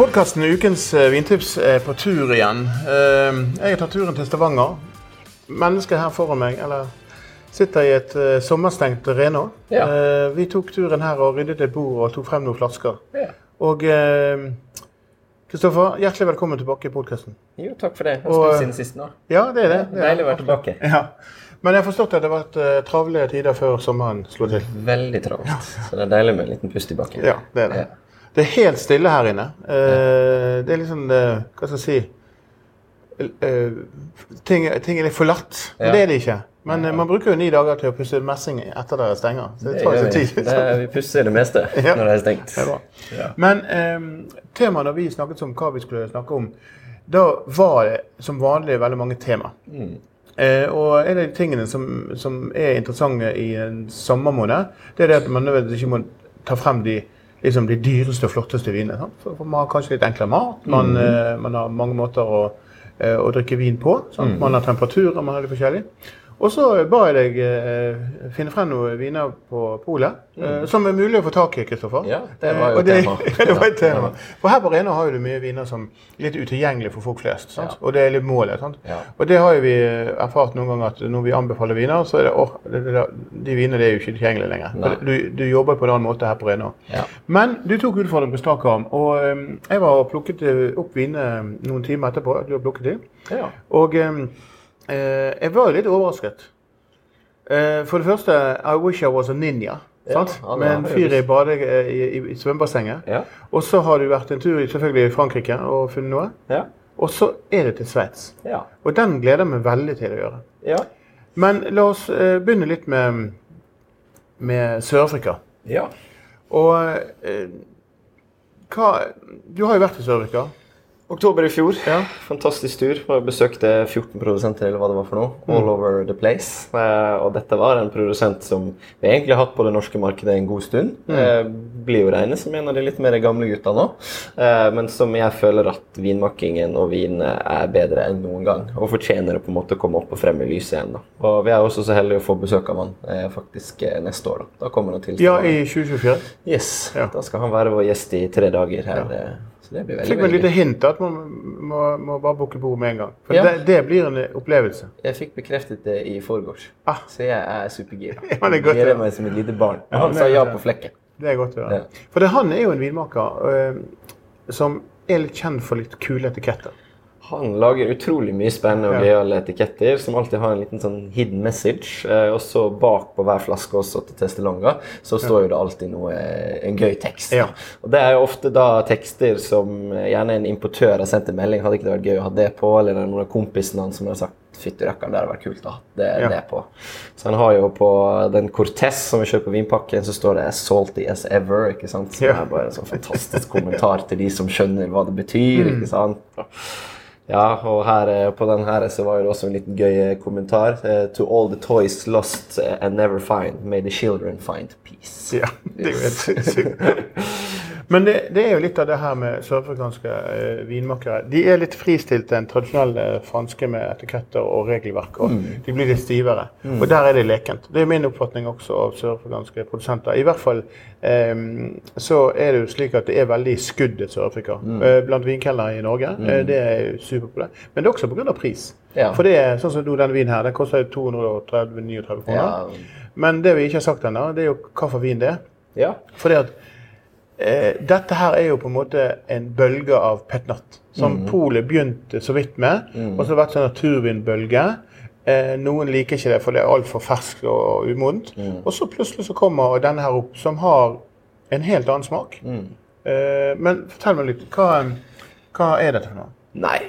Podkasten Ukens eh, vintips er på tur igjen. Eh, Jeg har tatt turen til Stavanger. Mennesket her foran meg eller, sitter i et eh, sommerstengt Renå. Ja. Eh, Vi tok turen her og ryddet et bord og tok frem noen flasker. Ja. Og eh, Kristoffer, hjertelig velkommen tilbake i podkasten. Jo, takk for det. Jeg Og, siden sist nå. Ja, det er det. det er Deilig å være tilbake. Ja. Men jeg har forstått at det har vært travle tider før sommeren slo til. Veldig travelt. Så det er deilig med en liten pust i bakken. Ja, det er det. Det er helt stille her inne. Eh, det er liksom uh, Hva skal jeg si uh, ting, ting er litt forlatt. Men Ja. Det er det ikke. Men man bruker jo ni dager til å pusse messing etter dere stenger. Så det Det tar jo tid. Det er, vi pusser det meste Ja. når det er stengt. Det er. Ja. Men eh, temaet da vi snakket om hva vi skulle snakke om, da var det som vanlig veldig mange tema. Mm. Eh, og en av de tingene som, som er interessante i en sommermåned, det er det at man nødvendigvis ikke må ta frem de, liksom de dyreste og flotteste vinene. Sant? For, for man har kanskje litt enklere mat, man, eh, man har mange måter å, eh, å drikke vin på. Sant? Man har temperaturer, man har litt forskjellig. Og så ba jeg deg eh, finne frem noen viner på polet, eh, som er mulig å få tak i. Kristoffer. Ja, det var Eh, jo eh, det, tema. det var et tema. ja. For her på Rena har du mye viner som er litt utilgjengelig for folk flest. Ja. Og det er litt målet. Og det har vi erfart noen ganger at når vi anbefaler viner, så er det åh, det, det, de vinene er jo ikke tilgjengelige lenger. Du, du jobber på en annen måte her på Rena. Ja. Men du tok utfordringen på strak arm, og um, jeg var og plukket eh, opp vinene noen timer etterpå. at Du har plukket dem. Ja. Og eh, jeg var litt overrasket. Eh, for det første, I wish I was a ninja. Ja, Med en fyr i, bade, eh, i, i, svømmebassenget. Ja. Og så har du vært en tur selvfølgelig i Frankrike og funnet noe. Ja. Og så er det til Sveits. Ja. Og den gleder jeg meg veldig til å gjøre. Ja. Men la oss eh, begynne litt med, med Sør-Afrika. ja. Og eh, hva Du har jo vært i Sør-Afrika. Oktober i fjor. Ja. Fantastisk tur. Jeg besøkte 14 produsenter eller hva det var for noe. Mm. All over the place. Eh, og dette var en produsent som vi egentlig har hatt på det norske markedet en god stund. Mm. Eh, blir jo regnet som en av de litt mer gamle gutta nå. Eh, men som jeg føler at vinmakingen og vin er bedre enn noen gang. Og fortjener å på en måte komme opp og frem i lyset igjen. da. Og vi er også så heldige å få besøk av han eh, faktisk neste år. Da Da kommer han til Ja, i 2024. Yes. Ja. Da skal han være vår gjest i tre dager her. Så det blir veldig, Fikk meg et lite hint at man må, må bare booke bord med en gang. For Ja. det, det blir en opplevelse. Jeg fikk bekreftet det i forgårs, Ah. så jeg er supergira. Ja, det er godt Gleder meg som et lite barn. Ja, Han sa ja på flekken. Det er godt å høre. For det, han er jo en vinmaker øh, som er litt kjent for litt kule etiketter. Han lager utrolig mye spennende og gøyale etiketter som alltid har en liten sånn hidden message. Eh, og så bak på hver flaske også til Testelonga så står jo det alltid noe, en gøy tekst. Ja. Og det er jo ofte da tekster som eh, gjerne en importør har sendt en melding. Hadde ikke det vært gøy å ha det på? Eller det er noen av kompisene hans som har sagt Fytti rakkeren, det hadde vært kult å ha det, Ja. det på. Så han har jo på den Cortez som vi kjøper på vinpakken, så står det salty as ever'. ikke sant? Som Ja. er bare en sånn fantastisk kommentar til de som skjønner hva det betyr. Mm. ikke sant? Ja, og her eh, på den her så var det også en liten gøy eh, kommentar. eh, To all the toys lost and never find, may the children find peace. Ja, det er jo helt. Men det, det er jo litt av det her med sørafrikanske eh, vinmakere. De er litt fristilt den tradisjonelle franske med etiketter og regelverk. og De blir litt stivere. Og der er det lekent. Det er min oppfatning også av sørafrikanske produsenter. I hvert fall eh, så er det jo slik at det er veldig skudd i Sør-Afrika eh, blant vinkelnere i Norge. Eh, det er superpopulært. Men det er også pga. pris. Ja. For det er sånn som denne vinen her, den koster 239 kroner. Ja. Men det vi ikke har sagt ennå, det er jo hva for vin det er. ja. Fordi at eh, dette her er jo på en måte en bølge av petnat. Som polet begynte så vidt med. Og så har det vært sånn naturvindbølge. Eh, noen liker ikke det, for det er altfor ferskt og umodent. Og så plutselig så kommer denne her opp, som har en helt annen smak. Eh, men fortell meg litt. Hva, hva er dette for noe? Nei,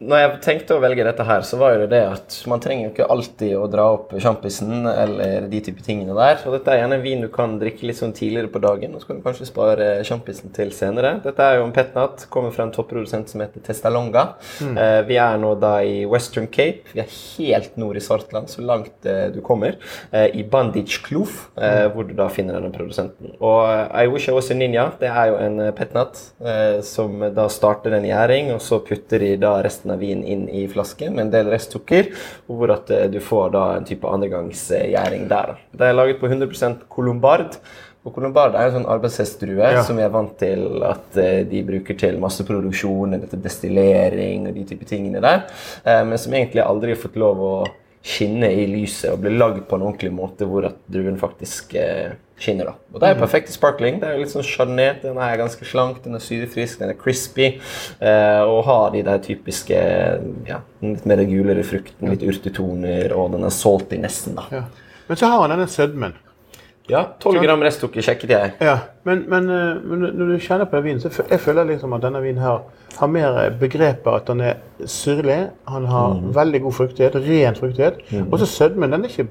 når jeg tenkte å velge dette her, så var jo det det at man trenger jo ikke alltid å dra opp sjampisen eller de type tingene der. Og dette er gjerne en vin du kan drikke litt sånn tidligere på dagen, og så kan du kanskje spare sjampisen til senere. Dette er jo en petnat, kommer fra en topprodusent som heter Testalonga. Eh, vi er nå da i Western Cape. Vi er helt nord i Svartland, så langt eh, du kommer. Eh, I Bandage Kloof, eh, hvor du da finner denne produsenten. Og eh, I Wish I Was a Ninja, det er jo en eh, petnat eh, som da starter en gjæring, og så putter de da resten av vinen inn i flaske med en del restsukker, og hvor at eh, du får da en type andregangsgjæring der. Det er laget på 100% colombard. Og Colombard er en sånn arbeidshestdrue Ja. som vi er vant til at eh, de bruker til masseproduksjon destillering og de type tingene der. Eh, men som egentlig aldri har fått lov å skinne i lyset og bli lagd på en ordentlig måte hvor at druen faktisk eh, skinner. da. Og Det er perfekt i sparkling. Det er litt sånn sjarnert. Den er ganske slank, den er syrefrisk, den er crispy. Eh, og har de der typiske ja, litt mer gulere frukten, litt urtetoner, og den er salty nesten. da. Ja. Men så har han denne sødmen. Ja, 12 gram restsukker sjekket jeg. Ja, men, men, eh, men når du kjenner på den vinen, så jeg føler liksom at denne vinen her har mer begreper at den er syrlig, han har Mhm. veldig god fruktighet, ren fruktighet. Og så sødmen. Den er ikke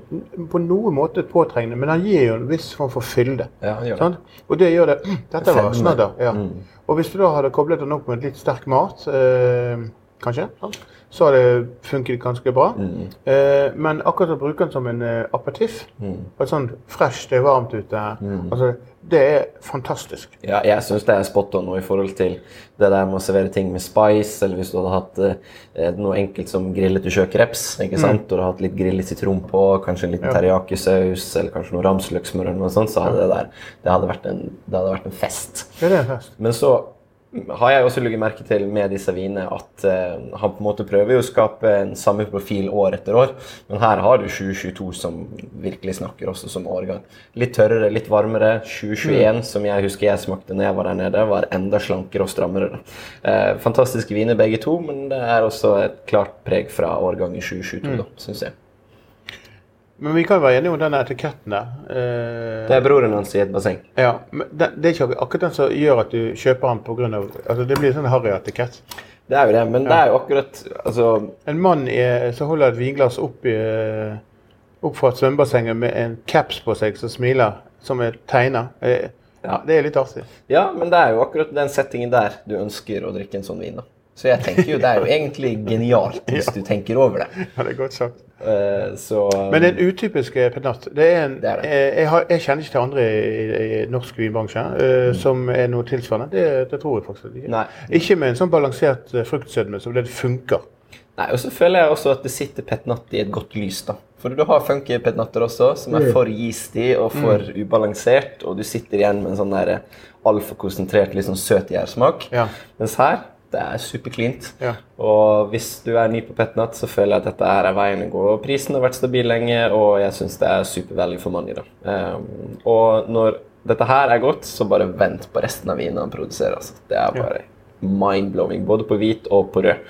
på noen måte påtrengende, men han gir jo en viss form for fylde. Ja, han gjør det. Og det gjør det Dette var snadder. Ja. Mm. Og hvis du da hadde koblet den opp med litt sterk mat, øh, kanskje, sant? Så har det funket ganske bra. Mm. Eh, men akkurat å bruke den som en eh, aperitif, mm. et sånn fresh, det er varmt ute, altså, det er fantastisk. Ja, jeg syns det er spot on nå i forhold til det der med å servere ting med spice, eller hvis du hadde hatt eh, noe enkelt som grillet sjøkreps, ikke sant? og du hadde hatt litt grillet sitron på, kanskje en liten teriyaki-saus, eller kanskje noe ramsløksmør eller noe sånt, så hadde det der det hadde vært en, det hadde vært en fest. Det er en fest. Men så har jeg også lagt merke til med disse vinene at uh, han på en måte prøver å skape en samme profil år etter år. Men her har du 2022 som virkelig snakker også som årgang. Litt tørrere, litt varmere. 2021, som jeg husker jeg smakte når jeg var der nede, var enda slankere og strammere. Uh, fantastiske viner begge to, men det er også et klart preg fra årgangen 2022, da, syns jeg. Men vi kan jo være enige om den etiketten der. Eh, Det er broren hans i et basseng. ja, men det, det er ikke akkurat den som gjør at du kjøper den pga. altså Det blir sånn harry etikett. Det er jo det, men det er jo akkurat altså, En mann som holder et vinglass opp, i, eh, opp fra svømmebassenget med en caps på seg som smiler, som er tegna. Eh, Ja. Det er litt artig. Ja, men det er jo akkurat den settingen der du ønsker å drikke en sånn vin. da. Så jeg tenker jo det er jo egentlig genialt hvis du tenker over det. Ja, det er godt sagt. Uh, så Men en utypisk eh, det er en, Det er det. Jeg, har, jeg kjenner ikke til andre i, i norsk vinbransje eh, som er noe tilsvarende. Det, det tror jeg faktisk ikke. Nei. Ikke med en sånn balansert fruktsødme som det funker. Nei, og så føler jeg også at det sitter petnat i et godt lys. da. For du har funky petnatter også, som er for yeasty og for ubalansert, og du sitter igjen med en sånn der altfor konsentrert, litt sånn søt gjærsmak. Ja. Mens her, det er supercleant. Ja. Og hvis du er ny på petnat, så føler jeg at dette er veien å gå. Prisen har vært stabil lenge, og jeg syns det er super value for money. Um, og når dette her er godt, så bare vent på resten av vinen han produserer. altså. Det er bare mind-blowing, både på hvit og på rød.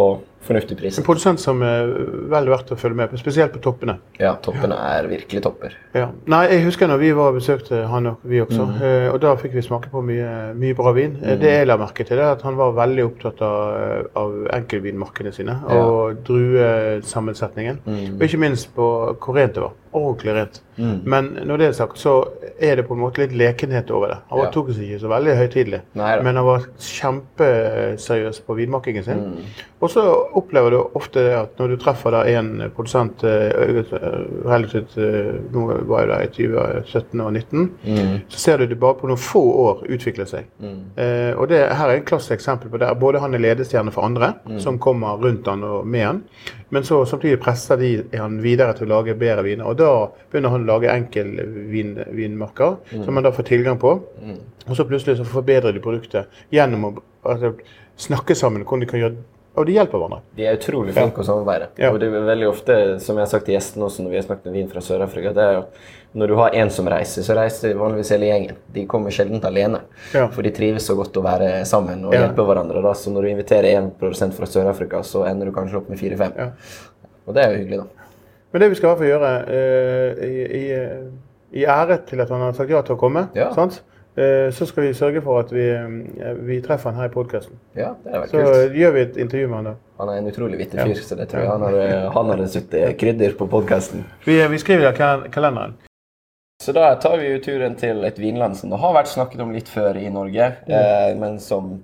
Og fornuftig pris. En produsent som er vel verdt å følge med på, spesielt på toppene. Ja, toppene er virkelig topper. Ja. Nei, jeg husker når vi var og besøkte han og vi også, mm. og da fikk vi smake på mye, mye bra vin. Mm. Det jeg la merke til, er at han var veldig opptatt av, av enkeltvinmarkene sine og druesammensetningen. Og ikke minst på hvor rent det var. Ordentlig rent. Men når det er sagt, så er det på en måte litt lekenhet over det. Han Ja. tok seg ikke så veldig høytidelig, men han var kjempeseriøs på vinmakingen sin. Og så opplever du ofte det at når du treffer en produsent eh, relativt eh, Nå var jo det i 2017 og 2019. Så ser du det bare på noen få år utvikle seg. Eh, og det her er et klassisk eksempel på det. Både han er ledestjerne for andre, som kommer rundt han og med han, men så samtidig presser de han videre til å lage bedre viner. Og da begynner han å lage enkeltvinmarker, som man da får tilgang på. Og så plutselig så forbedrer de produktet gjennom å altså, snakke sammen hvordan de kan gjøre Og de hjelper hverandre. De er utrolig flinke å samarbeide. Ja. Og det er veldig ofte, som jeg har sagt til gjestene også når vi har snakket om vin fra Sør-Afrika, det er jo at når du har én som reiser, så reiser vanligvis hele gjengen. De kommer sjelden alene. Ja. For de trives så godt å være sammen og hjelpe hverandre. Da. Så når du inviterer én produsent fra Sør-Afrika, så ender du kanskje opp med fire-fem. Og det er jo hyggelig, da. Men det vi skal i hvert fall gjøre, uh, i, i, i ære til at han har sagt ja til å komme, Ja. sant? Eh, så skal vi sørge for at vi, eh, vi treffer han her i podkasten. Ja, Så kult. gjør vi et intervju med han da. Han er en utrolig vittig fyr, så det tror jeg han har, han har suttet krydder på podkasten. Vi, vi skriver det i kalenderen. Så da tar vi jo turen til et vinland som det har vært snakket om litt før i Norge, eh, men som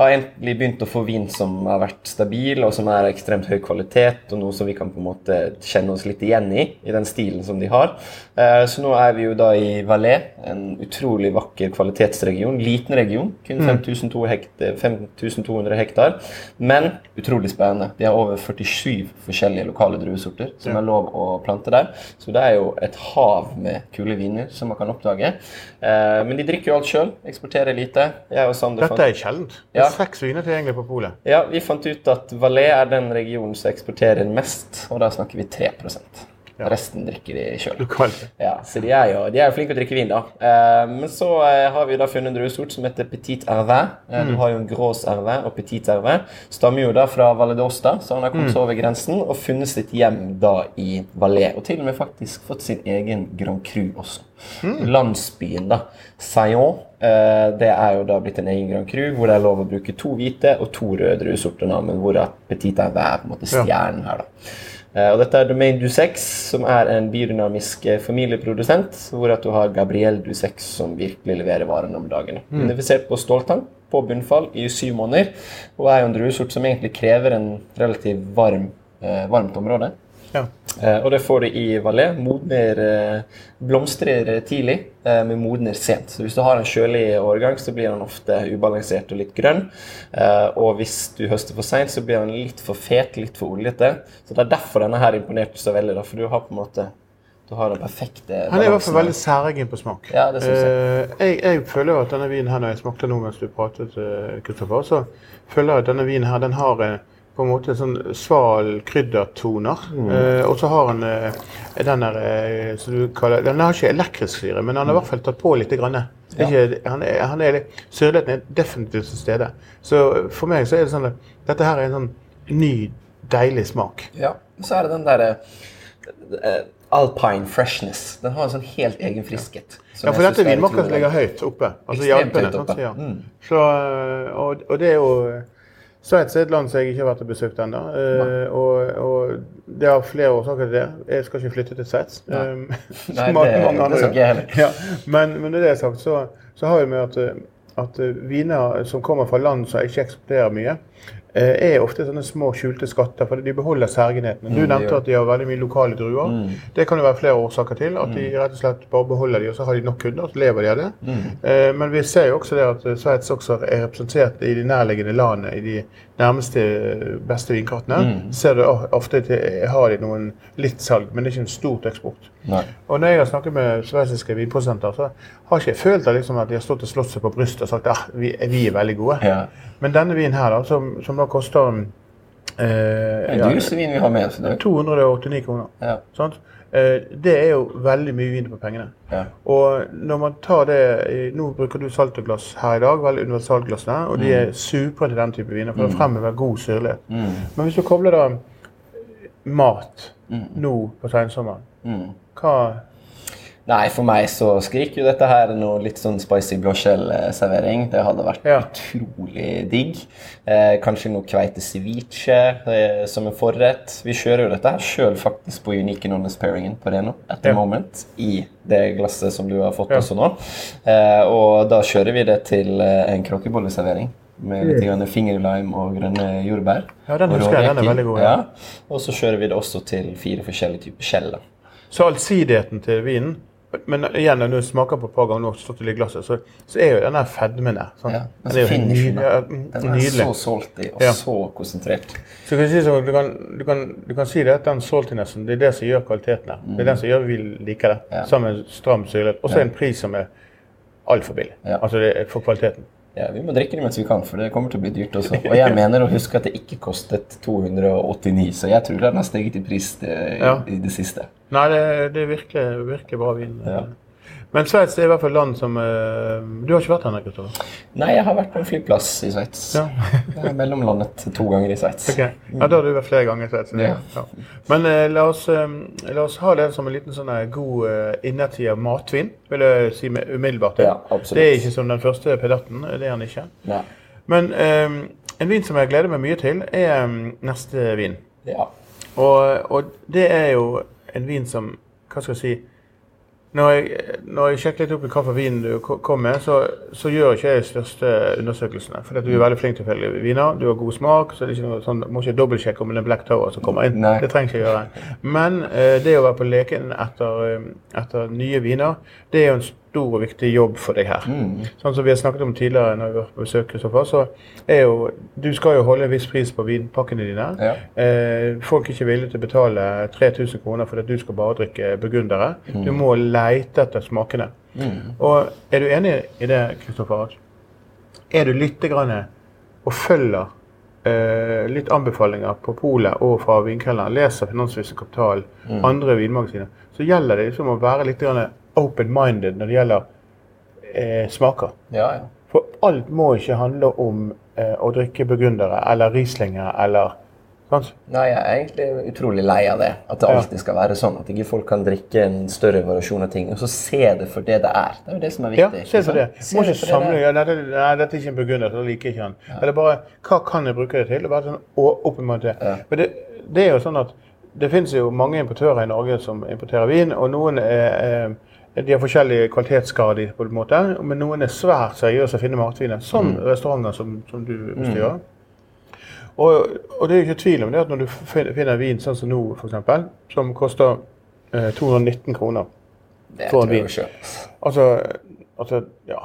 har egentlig begynt å få vin som har vært stabil, og som er ekstremt høy kvalitet, og noe som vi kan på en måte kjenne oss litt igjen i, i den stilen som de har. Eh, så nå er vi jo da i Valais, en utrolig vakker kvalitetsregion. Liten region, kun 5200 hektar, 5200 hektar, men utrolig spennende. De har over 47 forskjellige lokale druesorter som er lov å plante der. Så det er jo et hav med kule viner som man kan oppdage. Eh, men de drikker jo alt sjøl, eksporterer lite. Dette er sjeldent. Ja. Seks viner tilgjengelig på polet. ja, Vi fant ut at Valais er den regionen som eksporterer mest, og da snakker vi 3 Ja. Resten drikker de sjøl. Ja, så de er jo, de er jo flinke til å drikke vin, da. Eh, men så eh, har vi da funnet en druesort som heter Petit Hervé. Eh, Du har jo en Gros Hervin og Petit Hervé. Stammer jo da fra Valle d'Osta, så han har kommet seg over grensen og funnet sitt hjem da i Valais. Og til og med faktisk fått sin egen Grand Cru også. Landsbyen, da. Saillon. Eh, det er jo da blitt en egen Grand Cru hvor det er lov å bruke to hvite og to røde druesorter, men hvor at Petit Hervin er på en måte stjernen her, da. Eh, Og dette er Domain Dusex, som er en biodynamisk eh, familieprodusent, hvor at du har Gabriel Dusex som virkelig leverer varene om dagen. Identifisert på ståltang på bunnfall i syv måneder, og er jo en druesort som egentlig krever en relativt varm, eh, varmt område. Ja. Eh, og det får du i Valais. Modner eh, blomstrer tidlig, eh, men modner sent. Så hvis du har en kjølig årgang, så blir den ofte ubalansert og litt grønn. Eh, og hvis du høster for seint, så blir den litt for fet, litt for oljete. Så det er derfor denne her imponerte så veldig, da, for du har på en måte du har den perfekte Han er i hvert fall veldig særegen på smak. Ja, det synes jeg. Eh, jeg. Jeg føler at denne vinen her, når jeg smakte den mens du pratet, eh, Kristoffer, så føler jeg at denne vinen her, den har eh, på en måte sånn sval kryddertoner. Mm. Eh, og så har han eh, den der eh, som du kaller Den har ikke elektrisk syre, men han har i hvert fall tatt på litt. Grann. Ja. Ikke, han er, han er Syrligheten er definitivt til stede. Så for meg så er det sånn at dette her er en sånn ny, deilig smak. Ja, så er det den derre eh, Alpine freshness. Den har en sånn helt egen friskhet. Ja, for dette er vinmarka som ligger høyt oppe. Altså Ekstremt høyt sant, oppe. ja. Mm. Så, øh, og, og det er jo Sveits er et land som jeg ikke har vært og besøkt ennå. Uh, og, og det har flere årsaker til det. Jeg skal ikke flytte til Sveits. Um, Nei, det- mange andre jeg. Ja, men, men når det er sagt, så, så har vi med at, øh, at viner som kommer fra land som ikke eksporterer mye, eh, er ofte sånne små skjulte skatter, for de beholder særgenhetene. Du Mm, nevnte at de har veldig mye lokale druer. Mm. Det kan jo være flere årsaker til. At de rett og slett bare beholder de, og så har de nok kunder, og så lever de av det. Eh, Men vi ser jo også det at eh, Sveits også er representert i de nærliggende landene, i de nærmeste eh, beste vinkartene. Ser du oh, ofte at de- har de noen litt salg, men det er ikke en stort eksport. Nei. Og når jeg har snakket med sveitsiske vinprodusenter, så har ikke jeg følt at, liksom, at de har stått og slått seg på brystet og sagt at ah, vi, vi er veldig gode. Ja. Men denne vinen her, da, som, som da koster eh, Det ja, er dusevin vi har med. oss i dag. 289 kroner. ja, Sant? Eh, Det er jo veldig mye vin på pengene. ja. Og når man tar det Nå bruker du saltoglass her i dag, veldig universalglassene, og de er supre til den type viner, for det fremhever god syrlighet. Mm. Men hvis du kobler da mat Mm. nå på sensommeren, Mm. hva Nei, for meg så skriker jo dette her noe litt sånn spicy blåskjellservering. Det hadde vært Ja. utrolig digg. Eh, kanskje noe kveite ceviche eh, som en forrett. Vi kjører jo dette her sjøl faktisk på Unique Anonymous Pairingen på Reno at the Ja. moment. I det glasset som du har fått Ja. også nå. Eh, og da kjører vi det til eh, en kråkebolleservering. Med litt grann fingerlime og grønne jordbær. Ja, den husker jeg. Den er veldig god, ja. Ja. Og så kjører vi det også til fire forskjellige typer skjell. Så allsidigheten til vinen Men igjen, når du smaker på et par ganger nå, stått i glasset, så, så er jo den der fedmen der. Ja, men så finishen, ja, Den mm, er så salty og Ja. så konsentrert. Så kan si så, du, kan, du, kan, du kan si det at den saltinessen det er det som gjør kvaliteten her. Det er den som gjør vi liker det. Ja. Sammen med stram syrlighet. Og så en pris som er altfor billig. Altså det for kvaliteten. Ja, Vi må drikke det mens vi kan, for det kommer til å bli dyrt også. Og jeg mener å huske at det ikke kostet 289, så jeg tror den har steget i pris det, Ja. i det siste. Nei, det, det virker, virkelig bra vin. Ja. Men Sveits er i hvert fall land som eh, Du har ikke vært her, Kristoffer? Nei, jeg har vært på en flyplass i Sveits. Ja. Jeg har mellomlandet to ganger i Sveits. Okay. Ja, da har du vært flere ganger i Sveits. Ja. Ja. Men eh, la, oss, eh, la oss ha det som en liten sånn god uh, innertid av matvin, vil jeg si med umiddelbart. Ja, absolutt. det er ikke som den første pedatten, det er han ikke. Nei. Men eh, en vin som jeg gleder meg mye til, er eh, neste vin. Ja. Og, og det er jo en vin som Hva skal jeg si Når jeg, når jeg sjekker litt opp i hvilken vin du ko- kom med, så, så gjør ikke jeg de største undersøkelsene. For du er veldig flink til å følge viner, du har god smak, så det er ikke noe sånn, må ikke dobbeltsjekke om det er Black Tower som kommer inn. Nei. Det trenger ikke jeg gjøre. Men eh, det å være på leken etter, etter nye viner, det er jo en stor og viktig jobb for deg her. Sånn som vi har snakket om tidligere når vi vært på besøk, Kristoffer, så er jo Du skal jo holde en viss pris på vinpakkene dine. Ja. Eh, folk er ikke villige til å betale 3000 kroner for at du skal bare drikke burgundere. Mm. Du må leite etter smakene. Og er du enig i det, Kristoffer? Er du litt grann og følger eh, litt anbefalinger på polet og fra vinkelleren, leser Finansvisen Kapital, Mm. andre vinmagasiner, så gjelder det liksom å være litt grann open-minded når det gjelder eh, smaker. Ja, ja. For alt må ikke handle om eh, å drikke burgundere eller rieslinger eller sant? Nei, jeg er egentlig utrolig lei av det. At det Ja. alltid skal være sånn. At ikke folk kan drikke en større variasjon av ting, og så se det for det det er. Det er jo det som er viktig. Ja, se for det. Du må ikke det samle det er. ja, nei, Nei, dette er ikke en burgunder, så liker ikke han. Eller bare Hva kan jeg bruke det til? Og Bare sånn å- opp imot det. Ja. Men det, det er jo sånn at det finnes jo mange importører i Norge som importerer vin, og noen er, eh, de har forskjellige kvalitetsgrader, på en måte, men noen er svært seriøse og finner matviner, som Mm. restauranter som, som du bestyrer. Og, og det er jo ikke tvil om det at når du fin- finner vin sånn som nå, f.eks., som koster eh, 219 kroner Det for en tror jeg vin. Altså, altså ja.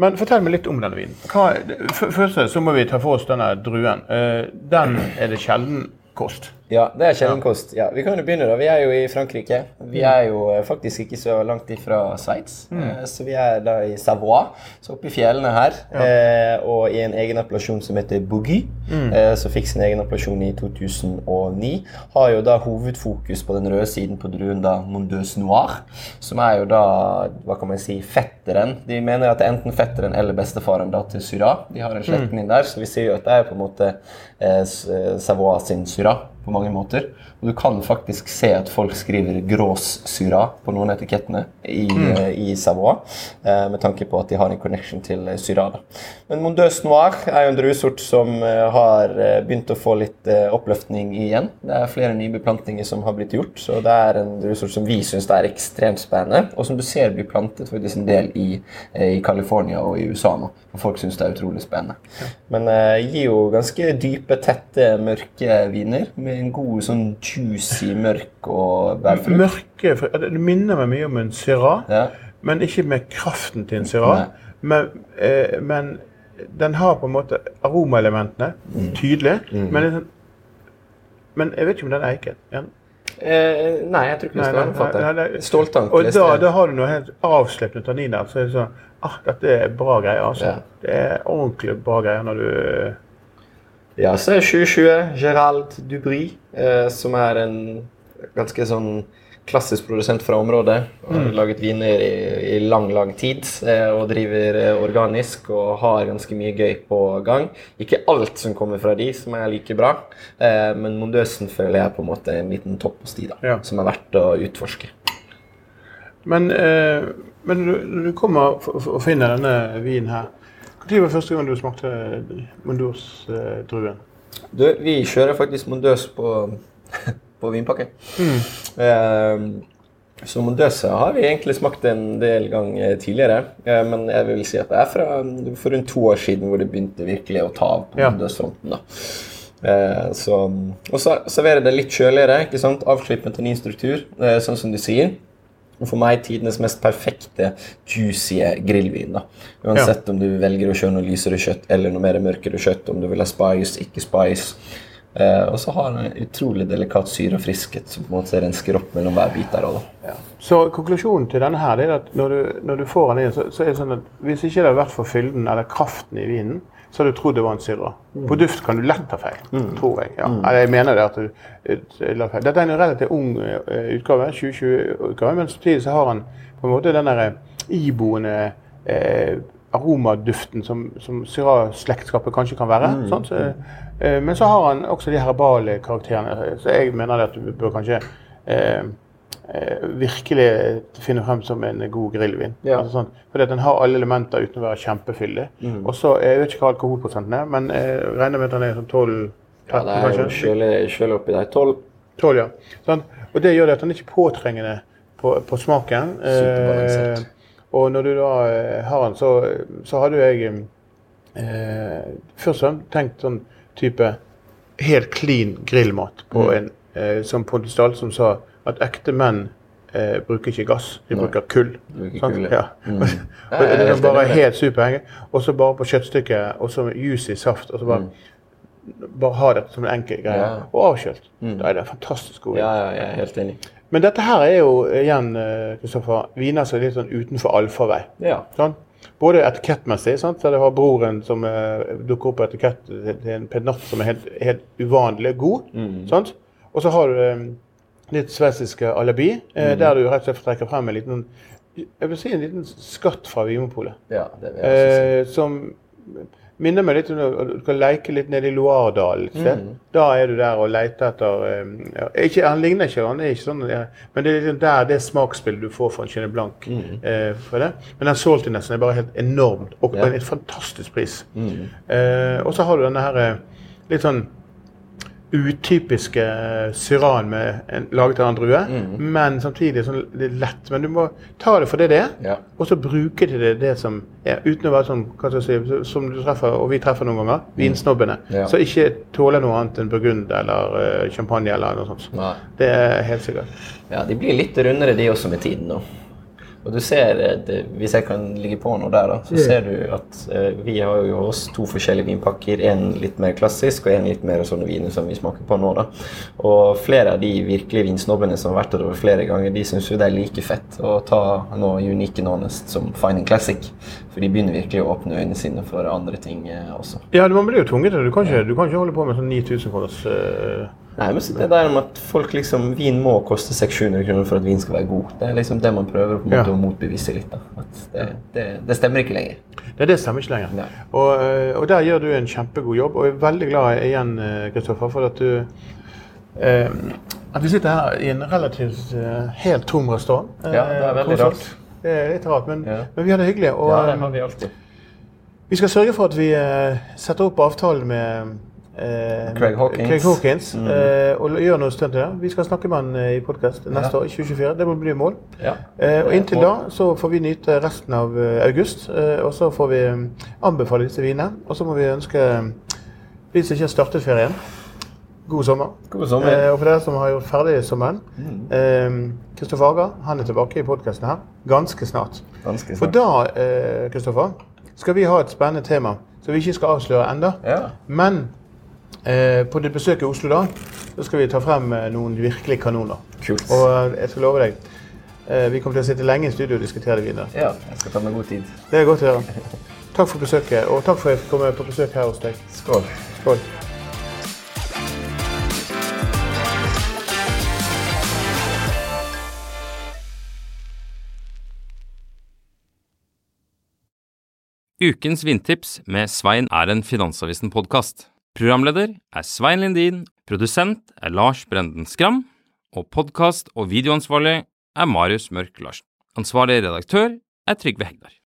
Men fortell meg litt om denne vinen. Hva, først så må vi ta for oss denne druen. Eh, den er det sjelden kost. Ja, det er sjelden kost. Ja, vi kan jo begynne da. Vi er jo i Frankrike. Vi er jo eh, faktisk ikke så langt ifra Sveits. mm. Så vi er da i Savoie, så oppe i fjellene her. Ja. og i en egen appellasjon som heter Bougie, mm. som fikk sin egen appellasjon i 2009. Har jo da hovedfokus på den røde siden på druen da Mondeuse Noir, som er jo da, hva kan man si, fetteren. De mener at det er enten fetteren eller bestefaren da til Syrah. De har en slektning der, så vi ser jo at det er på en måte eh, eh, Savoie sin Syrah på mange måter. Og du kan faktisk se at folk skriver 'Gråssyra' på noen av etikettene i, mm. i Savoie, eh, med tanke på at de har en connection til Syra. Syrah. da. Men Mondeuse Noir er jo en druesort som eh, har eh, begynt å få litt eh, oppløftning igjen. Det er flere nybeplantninger som har blitt gjort, så det er en druesort som vi syns er ekstremt spennende, og som du ser blir plantet faktisk en del i, eh, i California og i USA nå. Og folk syns det er utrolig spennende. Men eh, gir jo ganske dype, tette, mørke viner med en god sånn juicy, mørk og bærfrukt. Mørke Det minner meg mye om en Syrah, Ja. men ikke med kraften til en Syrah. Men, eh, men den har på en måte aromaelementene tydelig. Men, det er sånn- men jeg vet ikke om den er eiken. Ja. Eh, nei, jeg tror ikke skal Nei, det. nei. Ståltank. Og da, da har du noe helt avslippende tanniner. Så er det sånn ah, Dette er bra greier. altså. Ja. Det er ordentlig bra greier når du Ja, så er 2020 Gerald Dubry, eh, som er en ganske sånn klassisk produsent fra området. Og har laget viner i, i lang, lang tid eh, og driver eh, organisk og har ganske mye gøy på gang. Ikke alt som kommer fra de som er like bra, eh, men Mondøsen føler jeg på en måte en liten topp hos de da, Ja. som er verdt å utforske. Men, eh, men du, du kommer og finner denne vinen her Når var første gang du smakte Mondos-druen? Du, vi kjører faktisk Mondøs på, på vinpakke. Eh, så Mondøse har vi egentlig smakt en del ganger tidligere. Eh, men jeg vil si at det er fra for rundt to år siden hvor det begynte virkelig å ta av på Ja. Mondøs-fronten. Eh, så, og så serverer det litt kjøligere. ikke sant? Avslippet ny eh, sånn som du sier. For meg tidenes mest perfekte, juicy grillvin. da. Uansett om du velger å kjøre noe lysere kjøtt eller noe mer mørkere kjøtt, om du vil ha spice, ikke spice. Eh, og så har den utrolig delikat syre og friskhet som på en måte rensker opp mellom hver bit der. også, Ja. Så konklusjonen til denne her er at når du, når du får den inn, så, så er det sånn at hvis ikke det hadde vært for fylden eller kraften i vinen, så hadde du trodd det var en Syrah. På duft kan du lett ta feil, tror jeg. Ja. Eller jeg mener det at du eh, la feil. Dette er en relativt ung eh, utgave, 2020-utgave, men samtidig så har han på en måte den der iboende eh, aromaduften som, som Syrah-slektskapet kanskje kan være. sånn. Så, eh, men så har han også de herbale karakterene. Så jeg mener det at du bør kanskje eh, eh, virkelig finne frem som en god grillvin. Ja. Altså sånn, fordi den har alle elementer uten å være kjempefyldig. Og så, Jeg vet ikke hva alkoholprosenten er, men jeg regner med at den er sånn 12 Ja, det er kjølig oppi der. 12 12, ja. Sånn. Og det gjør det at den er ikke påtrengende på, på smaken. Eh, og når du da eh, har den, så, så hadde jeg eh, først og tenkt sånn type helt clean grillmat på Mm. en eh, som Pontus Dahl som sa at ekte menn eh, bruker ikke gass, de Nei. bruker kull. Kull, ja. Mm. Og det er bare helt superhenge. Og så bare på kjøttstykket, og så juicy saft. Og så bare, bare ha det som en enkel greie. Mm. Ja. Og avkjølt. Mm. Da er det fantastisk god. Ja, ja, jeg er helt enig. Men dette her er jo igjen eh, Kristoffer, viner som er litt sånn utenfor allfarvei. Ja. Sånn? Både etikettmessig, sant? der du har broren som eh, dukker opp på etikett til en pennatt som er helt, helt uvanlig god. Mm. Og så har du litt sveitsiske alibi, eh, Mm. der du rett og slett trekker frem en liten jeg vil si en liten skatt fra Vimopolet. ja. Eh, som minner meg litt om du kan leke litt nede i Loardalen. Mm. Da er du der og leter etter eh, ja, ikke, Han ligner ikke, han er ikke sånn, ja, men det er liksom der det smaksbildet du får fra en Chenin Blanc. Mm. eh, for det. Men den saltinessen er bare helt enormt, og Ja. en fantastisk pris. Mm. Eh, og så har du denne her eh, litt sånn utypiske syran med en, laget av en drue, Mm. men samtidig sånn litt lett. Men du må ta det for det det er. Ja. Og så bruke til det det som er, uten å være sånn, hva skal jeg si, som du treffer, og vi treffer noen ganger, vinsnobbene. Mm. Ja. Så ikke tåle noe annet enn burgund eller uh, champagne eller noe sånt. Nei. Det er helt sikkert. Ja, de blir litt rundere de også med tiden nå. Og du ser, eh, det, Hvis jeg kan ligge på noe der, da, så ser du at eh, vi har jo også to forskjellige vinpakker. En litt mer klassisk og en litt mer sånne viner som vi smaker på nå. da. Og flere av de virkelige vinsnobbene som har vært der over flere ganger, de syns jo det er like fett å ta noe unique and honest som Finding Classic. For de begynner virkelig å åpne øynene sine for andre ting eh, også. Ja, man blir jo tvunget til det. Du kan ikke holde på med sånn 9000 kroners eh, Nei, men det der med at folk liksom, Vin må koste 600-700 kroner for at vin skal være god. Det er liksom det man prøver på en måte Ja. å motbevise litt. da. At det, det, det stemmer ikke lenger. Nei, det stemmer ikke lenger. Og, eh, og der gjør du en kjempegod jobb, og jeg er veldig glad igjen, eh, Kristoffer, for at du eh, At vi sitter her i en relativt eh, helt tom restaurant. eh, Ja, det er veldig rart. Det er litt rart, men, Ja. men vi har det hyggelig. Og, Ja, det eh, har vi alltid. Vi skal sørge for at vi eh, setter opp avtalen med eh, Craig Hawkins. Craig Hawkins Mm. eh, og gjør noe stunt det. Vi skal snakke med han eh, i podkast neste Ja. år, i 2024. Det må bli mål. Ja. Eh, og inntil da så får vi nyte resten av eh, august. Eh, og så får vi eh, anbefale disse vinene. Og så må vi ønske eh, de som ikke har startet ferien, god sommer. God sommer. Eh, og for dere som har gjort ferdig sommeren Mm. eh, Kristoffer Aga han er tilbake i podkasten her ganske snart. Ganske For snart. da eh, Kristoffer, skal vi ha et spennende tema som vi ikke skal avsløre enda. Ja. Men eh, på ditt besøk i Oslo da, så skal vi ta frem eh, noen virkelig kanoner. Kult. Og eh, jeg skal love deg, eh, vi kommer til å sitte lenge i studio og diskutere det videre. Ja, jeg skal ta meg god tid. Det er godt å høre. Takk for besøket, og takk for at jeg fikk komme på besøk her hos deg. Skål. Skål. Ukens vindtips med Svein er en Finansavisen-podkast. Programleder er Svein Lindin, produsent er Lars Brenden Skram, og podkast- og videoansvarlig er Marius Mørk Larsen. Ansvarlig redaktør er Trygve Hegdar.